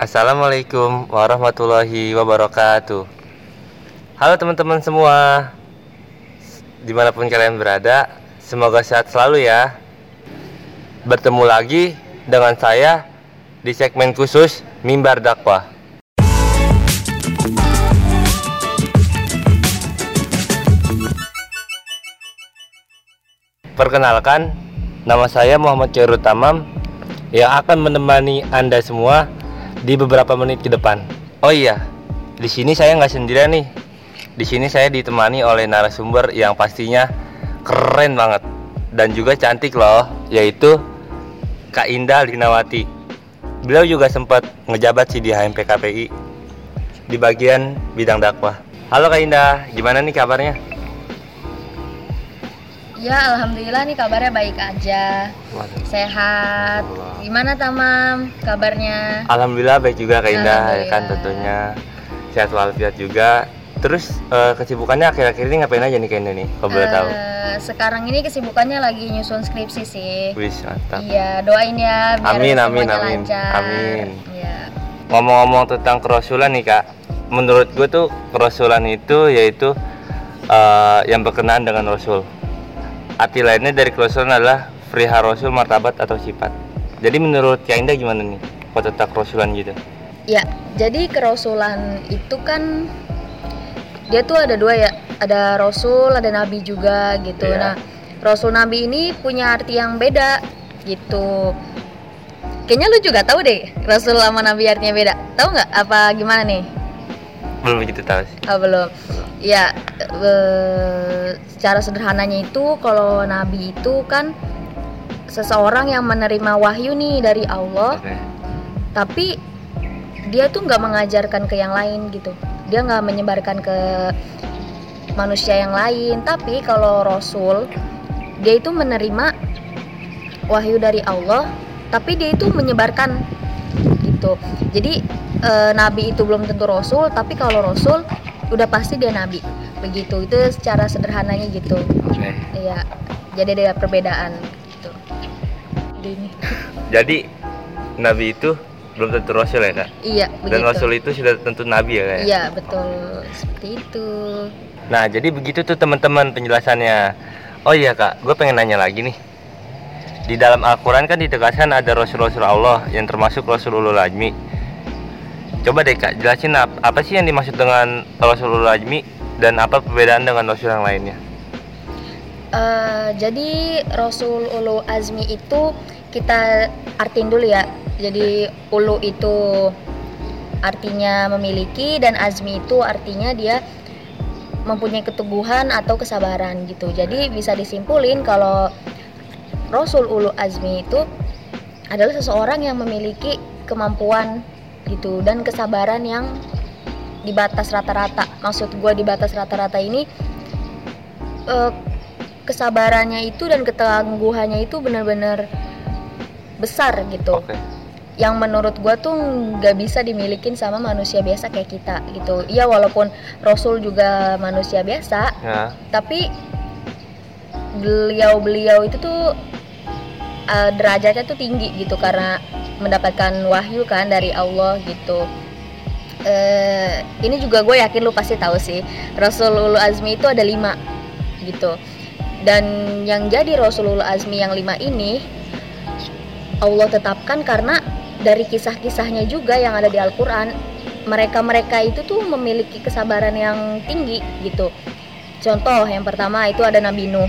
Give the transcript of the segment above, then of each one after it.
Assalamualaikum warahmatullahi wabarakatuh. Halo teman-teman semua. Di mana pun kalian berada Semoga sehat selalu ya. Bertemu lagi dengan saya Di segmen khusus Mimbar Dakwah. Perkenalkan Nama saya Muhammad Khairul Tamam Yang akan menemani Anda semua Di beberapa menit ke depan Oh iya di sini saya nggak sendirian nih di sini saya ditemani oleh narasumber yang pastinya keren banget dan juga cantik loh, yaitu Kak Indah Linawati. Beliau juga sempat ngejabat sih di HMP KPI di bagian bidang dakwah. Halo Kak Indah, gimana nih kabarnya? Ya, alhamdulillah nih kabarnya baik aja. Sehat. Gimana Tamam kabarnya? Alhamdulillah baik juga Kak Indah, ya kan tentunya sehat walafiat juga Terus uh, kesibukannya akhir-akhir ini ngapain aja nih kayaknya nih, kalau boleh uh, tahu? Sekarang ini kesibukannya lagi nyusun skripsi sih. Wih, mantap. Iya, doain ya biar amin, amin, amin. lancar. Amin. Iya. Ngomong-ngomong tentang kerasulan nih kak, menurut gue tuh kerasulan itu yaitu uh, yang berkenaan dengan rasul. Arti lainnya dari kerasulan adalah friha rasul martabat atau sifat. Jadi menurut Kak Indah gimana nih, kalau tentang kerasulan gitu? Ya, jadi kerasulan itu kan dia tuh ada dua ya. Ada rasul ada nabi juga gitu. Yeah. nah rasul nabi ini punya arti yang beda gitu. Kayaknya lu juga tahu deh rasul sama nabi artinya beda. Tahu nggak? Apa gimana nih? Belum begitu tahu sih. Oh, belum. Ya secara sederhananya itu kalau nabi itu kan seseorang yang menerima wahyu nih dari Allah okay. tapi dia tuh nggak mengajarkan ke yang lain gitu. Dia nggak menyebarkan ke manusia yang lain. Tapi kalau Rasul dia itu menerima wahyu dari Allah tapi dia itu menyebarkan gitu. Jadi e, nabi itu belum tentu rasul tapi kalau rasul udah pasti dia nabi begitu. Itu secara sederhananya gitu. Okay. iya. Jadi ada perbedaan gitu. Jadi nabi itu belum tentu rasul ya kak? Iya begitu. dan rasul itu sudah tentu nabi ya kak ya? iya betul. Seperti itu. Nah jadi begitu tuh teman-teman penjelasannya. Oh iya kak gue pengen nanya lagi nih. Di dalam Al-Quran kan ditegaskan ada rasul-rasul Allah yang termasuk Rasulullah Ajmi coba deh kak jelasin apa, sih yang dimaksud dengan Rasulullah Ajmi dan apa perbedaan dengan rasul yang lainnya uh, jadi Rasul Ulu Azmi itu kita artiin dulu ya jadi ulu itu artinya memiliki dan azmi itu artinya dia mempunyai keteguhan atau kesabaran gitu. Jadi bisa disimpulin kalau Rasul ulu azmi itu adalah seseorang yang memiliki kemampuan gitu dan kesabaran yang di batas rata-rata. Maksud gue di batas rata-rata ini eh, kesabarannya itu dan ketangguhannya itu benar-benar besar gitu. Okay yang menurut gue tuh nggak bisa dimilikin sama manusia biasa kayak kita gitu iya walaupun Rasul juga manusia biasa ya. tapi beliau-beliau itu tuh uh, derajatnya tuh tinggi gitu karena mendapatkan wahyu kan dari Allah gitu uh, ini juga gue yakin lu pasti tahu sih Rasulullah Azmi itu ada lima gitu. Dan yang jadi Rasulullah Azmi yang lima ini Allah tetapkan karena dari kisah-kisahnya juga yang ada di Al-Quran mereka-mereka itu tuh memiliki kesabaran yang tinggi gitu. Contoh yang pertama itu ada Nabi Nuh.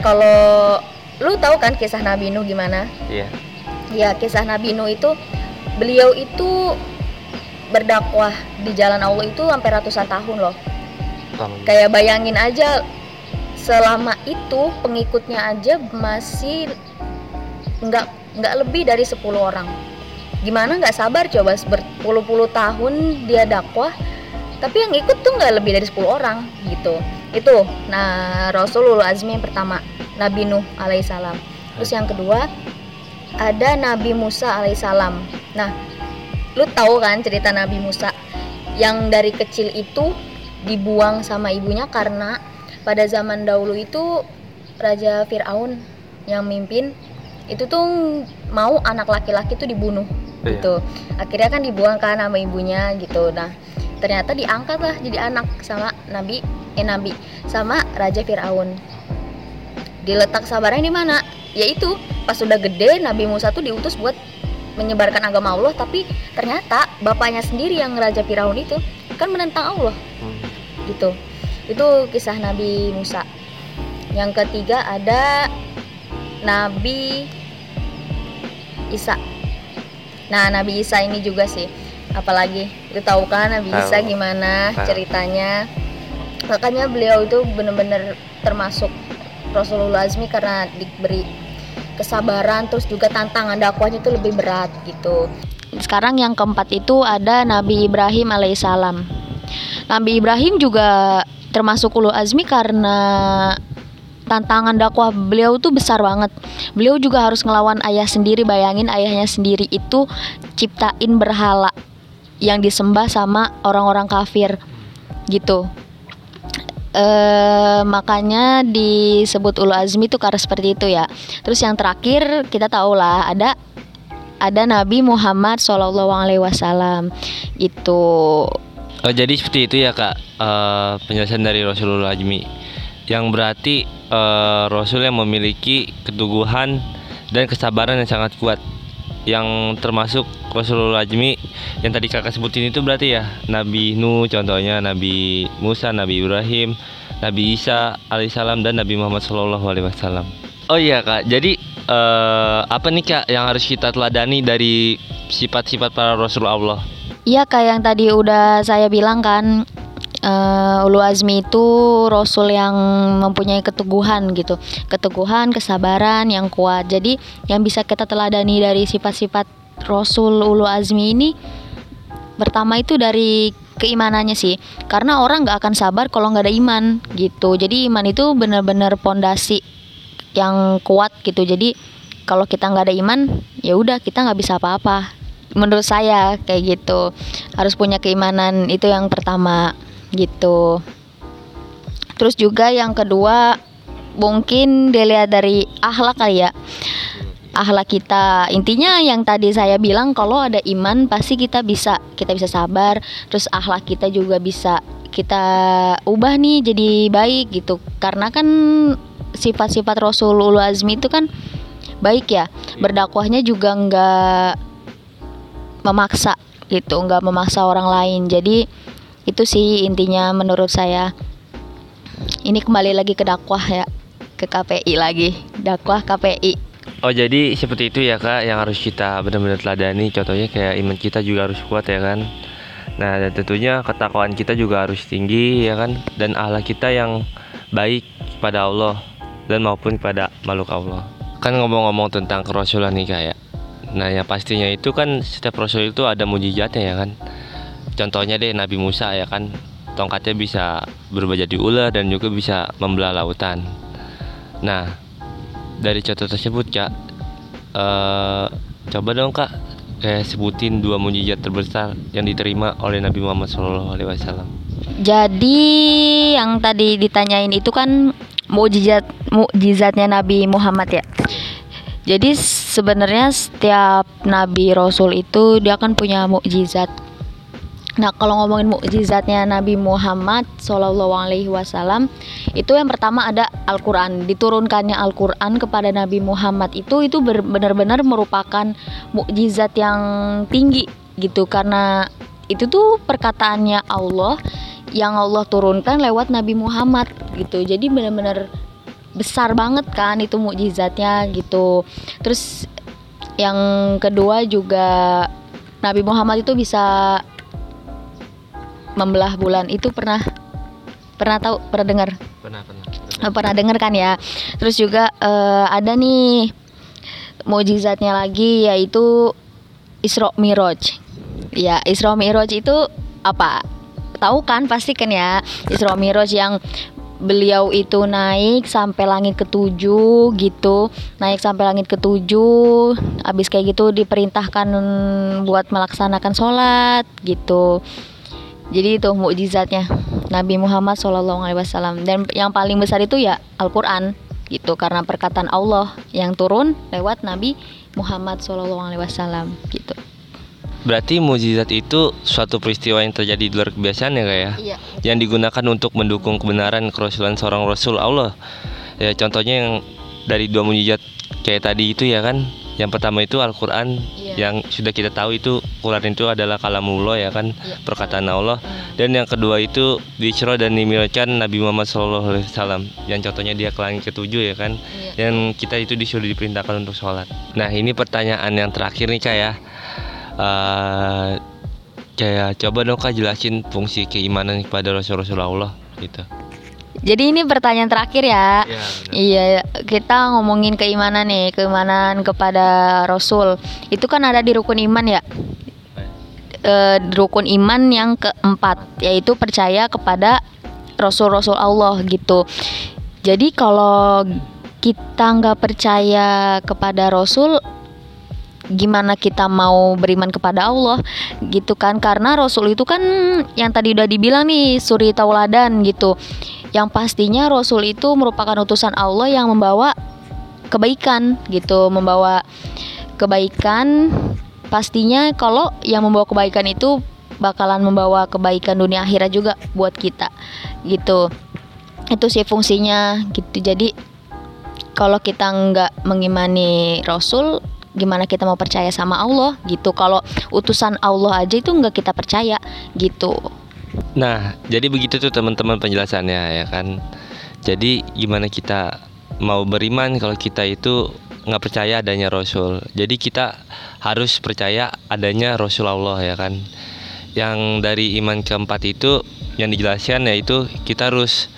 Kalau lu tahu kan kisah Nabi Nuh gimana? Iya. Ya kisah Nabi Nuh itu beliau itu berdakwah di jalan Allah itu sampai ratusan tahun loh. Kayak bayangin aja selama itu pengikutnya aja masih nggak nggak lebih dari 10 orang. Gimana nggak sabar coba berpuluh-puluh tahun dia dakwah tapi yang ikut tuh nggak lebih dari 10 orang gitu. Itu nah Rasulullah Azmi yang pertama Nabi Nuh alaihissalam. Terus yang kedua ada Nabi Musa alaihissalam. Nah lu tahu kan cerita Nabi Musa? Yang dari kecil itu dibuang sama ibunya karena pada zaman dahulu itu Raja Fir'aun yang mimpin itu tuh mau anak laki-laki tuh dibunuh Iya. gitu. Akhirnya kan dibuang kan sama ibunya gitu. Nah ternyata diangkat lah jadi anak sama nabi eh nabi sama raja Firaun. Diletak sabarnya di mana? Yaitu pas sudah gede Nabi Musa tuh diutus buat menyebarkan agama Allah tapi ternyata bapaknya sendiri yang raja Firaun itu kan menentang Allah Hmm. gitu itu kisah Nabi Musa yang ketiga ada Nabi Isa nah Nabi Isa ini juga sih apalagi itu tahu kan Nabi Isa Tahu. gimana Tahu. ceritanya makanya beliau itu benar-benar termasuk Rasulullah Azmi karena diberi kesabaran terus juga tantangan dakwahnya itu lebih berat gitu sekarang yang keempat itu ada Nabi Ibrahim alaihissalam Nabi Ibrahim juga termasuk ulu azmi karena tantangan dakwah beliau tuh besar banget. Beliau juga harus ngelawan ayah sendiri. Bayangin ayahnya sendiri itu ciptain berhala yang disembah sama orang-orang kafir gitu. Eh makanya disebut ulu azmi itu karena seperti itu ya. Terus yang terakhir kita tahu lah ada ada Nabi Muhammad Shallallahu Alaihi Wasallam. Itu Oh jadi seperti itu ya kak Eh, penjelasan dari Rasulullah Ajmi yang berarti eh, Rasul yang memiliki keteguhan dan kesabaran yang sangat kuat yang termasuk Rasulullah Ajmi yang tadi kakak sebutin itu berarti ya Nabi Nuh contohnya Nabi Musa Nabi Ibrahim Nabi Isa alaihissalam dan Nabi Muhammad Shallallahu alaihi wasallam. Oh iya kak. Jadi eh, apa nih kak yang harus kita teladani dari sifat-sifat para Rasul Allah? Iya kayak yang tadi udah saya bilang kan eh, Ulu Azmi itu Rasul yang mempunyai keteguhan gitu. Keteguhan, kesabaran yang kuat. Jadi yang bisa kita teladani dari sifat-sifat Rasul Ulu Azmi ini Pertama itu dari keimanannya sih. Karena orang gak akan sabar kalau nggak ada iman gitu. Jadi iman itu benar-benar pondasi yang kuat gitu. Jadi kalau kita nggak ada iman ya udah kita nggak bisa apa-apa. Menurut saya kayak gitu. Harus punya keimanan itu yang pertama gitu. Terus juga yang kedua mungkin dilihat dari akhlak kali ya. Akhlak kita. Intinya yang tadi saya bilang kalau ada iman pasti kita bisa kita bisa sabar. Terus akhlak kita juga bisa kita ubah nih jadi baik gitu. Karena kan sifat-sifat Rasulullah Azmi itu kan baik ya. Berdakwahnya juga nggak memaksa gitu nggak memaksa orang lain. Jadi itu sih intinya menurut saya. Ini kembali lagi ke dakwah ya ke KPI lagi. Dakwah KPI Oh jadi seperti itu ya kak yang harus kita benar-benar teladani. Contohnya kayak iman kita juga harus kuat ya kan? Nah dan tentunya ketakwaan kita juga harus tinggi ya kan? Dan Allah kita yang baik pada Allah Dan maupun pada makhluk Allah. Kan ngomong-ngomong tentang kerasulan nih kak ya. Nah yang pastinya itu kan setiap rasul itu ada mujizatnya ya kan Contohnya deh Nabi Musa ya kan? Tongkatnya bisa berubah jadi ular dan juga bisa membelah lautan. Nah dari contoh tersebut kak eh coba dong kak kayak sebutin dua mujizat terbesar yang diterima oleh Nabi Muhammad SAW jadi yang tadi ditanyain itu kan mukjizat mukjizatnya Nabi Muhammad ya? Jadi sebenarnya setiap nabi rasul itu dia kan punya mukjizat Nah, kalau ngomongin mukjizatnya Nabi Muhammad Shallallahu Alaihi Wasallam itu yang pertama ada Al-Quran. Diturunkannya Al-Quran kepada Nabi Muhammad itu itu benar-benar merupakan mukjizat yang tinggi gitu karena itu tuh perkataannya Allah yang Allah turunkan lewat Nabi Muhammad gitu. Jadi benar-benar besar banget kan itu mukjizatnya gitu. Terus yang kedua juga Nabi Muhammad itu bisa membelah bulan itu pernah pernah tahu pernah dengar? Pernah pernah. Eh, pernah dengar kan ya? Terus juga eh, ada nih mujizatnya lagi yaitu Isra Miraj. Ya Isra Miraj itu apa? Tahu kan? Pasti kan ya? Isra Miraj yang beliau itu naik sampai langit ketujuh gitu. Naik sampai langit ketujuh habis kayak gitu diperintahkan buat melaksanakan sholat gitu jadi itu mukjizatnya Nabi Muhammad SAW dan yang paling besar itu ya Al-Quran gitu karena perkataan Allah yang turun lewat Nabi Muhammad SAW gitu Berarti mujizat itu suatu peristiwa yang terjadi di luar kebiasaan ya kak ya? Iya. Yang digunakan untuk mendukung kebenaran kerasulan seorang rasul Allah. Ya contohnya yang dari dua mujizat kayak tadi itu ya kan. Yang pertama itu Al-Qur'an Iya. yang sudah kita tahu itu Quran itu adalah kalamullah ya kan, Iya. perkataan Allah. Hmm. Dan yang kedua itu Isra dan Mi'rajkan Nabi Muhammad SAW yang contohnya dia ke langit ketujuh ya kan. Iya. Dan kita itu disuruh diperintahkan untuk sholat. Nah ini pertanyaan yang terakhir nih kak ya. Eh, kayak coba dong kak jelasin fungsi keimanan kepada Rasul-Rasul Allah gitu. Jadi ini pertanyaan terakhir ya. Iya. Iya, kita ngomongin keimanan nih, keimanan kepada Rasul. Itu kan ada di rukun iman ya. Eh, rukun iman yang keempat, yaitu percaya kepada Rasul-Rasul Allah gitu. Jadi kalau kita nggak percaya kepada Rasul, gimana kita mau beriman kepada Allah gitu kan? Karena Rasul itu kan yang tadi udah dibilang nih suri tauladan gitu. Yang pastinya Rasul itu merupakan utusan Allah yang membawa kebaikan gitu, membawa kebaikan. Pastinya kalau yang membawa kebaikan itu bakalan membawa kebaikan dunia akhirat juga buat kita gitu. Itu sih fungsinya gitu. Jadi kalau kita nggak mengimani Rasul, gimana kita mau percaya sama Allah gitu? Kalau utusan Allah aja itu nggak kita percaya gitu. Nah, jadi begitu tuh teman-teman penjelasannya ya kan. Jadi gimana kita mau beriman kalau kita itu nggak percaya adanya Rasul. Jadi kita harus percaya adanya Rasul Allah ya kan. Yang dari iman keempat itu yang dijelaskan yaitu kita harus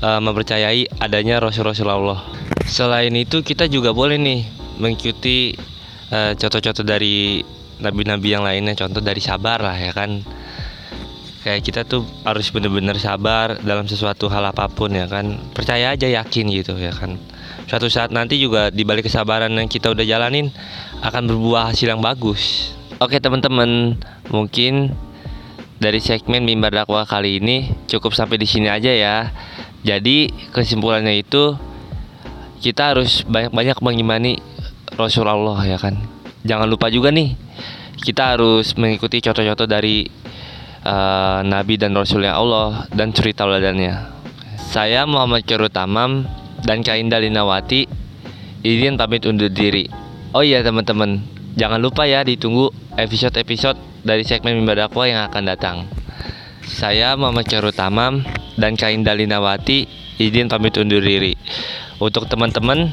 eh, mempercayai adanya Rasul-Rasul Allah. Selain itu kita juga boleh nih mengikuti eh, contoh-contoh dari nabi-nabi yang lainnya, contoh dari sabar lah ya kan? Kayak kita tuh harus bener-bener sabar dalam sesuatu hal apa pun ya kan? Percaya aja yakin gitu ya kan? Suatu saat nanti juga di balik kesabaran yang kita udah jalanin akan berbuah hasil yang bagus. Oke teman-teman mungkin dari segmen mimbar dakwah kali ini cukup sampai di sini aja ya. Jadi kesimpulannya itu kita harus banyak-banyak mengimani Rasulullah ya kan jangan lupa juga nih kita harus mengikuti contoh-contoh dari eh, Nabi dan Rasulnya Allah dan cerita teladannya. Saya Muhammad Khairul Tamam dan Kak Indah Linawati izin pamit undur diri. Oh iya teman-teman, jangan lupa ya ditunggu episode-episode dari segmen Mimbar Dakwah yang akan datang. Saya Muhammad Khairul Tamam dan Kak Indah Linawati izin pamit undur diri. Untuk teman-teman,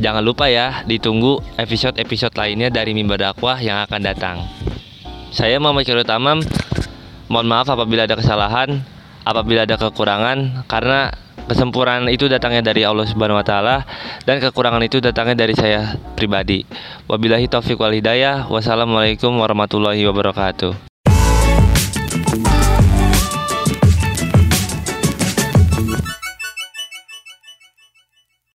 jangan lupa ya ditunggu episode-episode lainnya dari Mimbar Dakwah yang akan datang. Saya Muhammad Khairul Tamam Mohon maaf apabila ada kesalahan, apabila ada kekurangan karena kesempurnaan itu datangnya dari Allah Subhanahu wa taala dan kekurangan itu datangnya dari saya pribadi. Wabillahi taufiq wal hidayah. Wassalamualaikum warahmatullahi wabarakatuh.